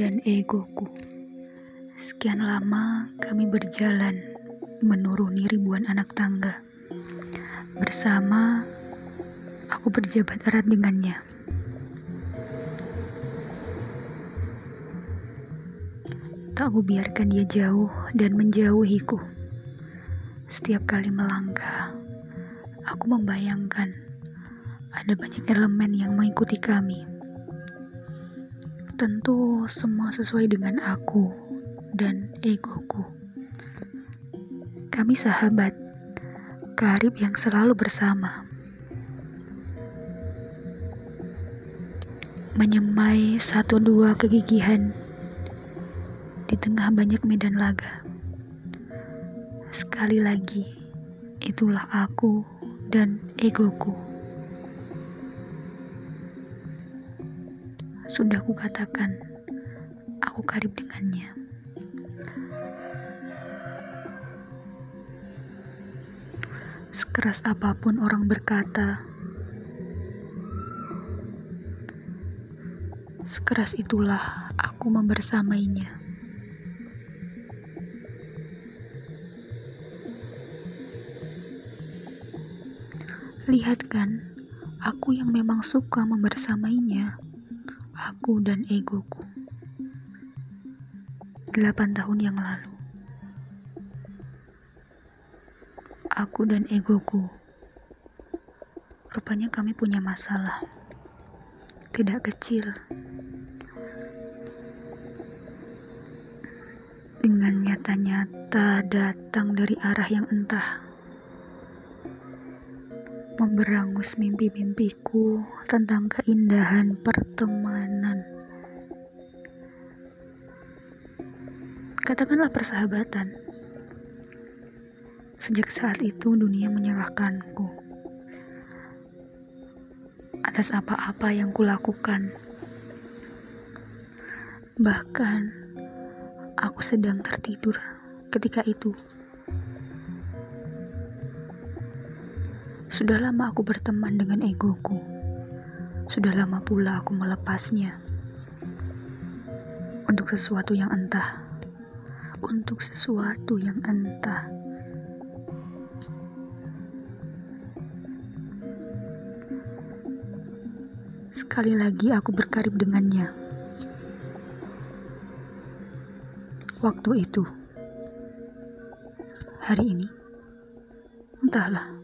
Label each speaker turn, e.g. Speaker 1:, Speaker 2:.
Speaker 1: dan egoku. Sekian lama kami berjalan menuruni ribuan anak tangga. Bersama, aku berjabat erat dengannya. Tak aku biarkan dia jauh dan menjauhiku. Setiap kali melangkah, aku membayangkan ada banyak elemen yang mengikuti kami Tentu semua sesuai dengan aku dan egoku. Kami sahabat, karib yang selalu bersama. Menyemai satu dua kegigihan di tengah banyak medan laga. Sekali lagi, itulah aku dan egoku. Sudah kukatakan, aku karib dengannya. Sekeras apa pun orang berkata, sekeras itulah aku membersamainya. Lihat kan, aku yang memang suka membersamainya aku dan egoku. Delapan tahun yang lalu, aku dan egoku, rupanya kami punya masalah, tidak kecil. Dengan nyata-nyata datang dari arah yang entah memberangus mimpi-mimpiku tentang keindahan pertemanan. Katakanlah persahabatan. Sejak saat itu dunia menyalahkanku atas apa-apa yang kulakukan. Bahkan aku sedang tertidur ketika itu. Sudah lama aku berteman dengan egoku. Sudah lama pula aku melepasnya. Untuk sesuatu yang entah. Untuk sesuatu yang entah. Sekali lagi aku berkarib dengannya. Waktu itu. Hari ini. Entahlah.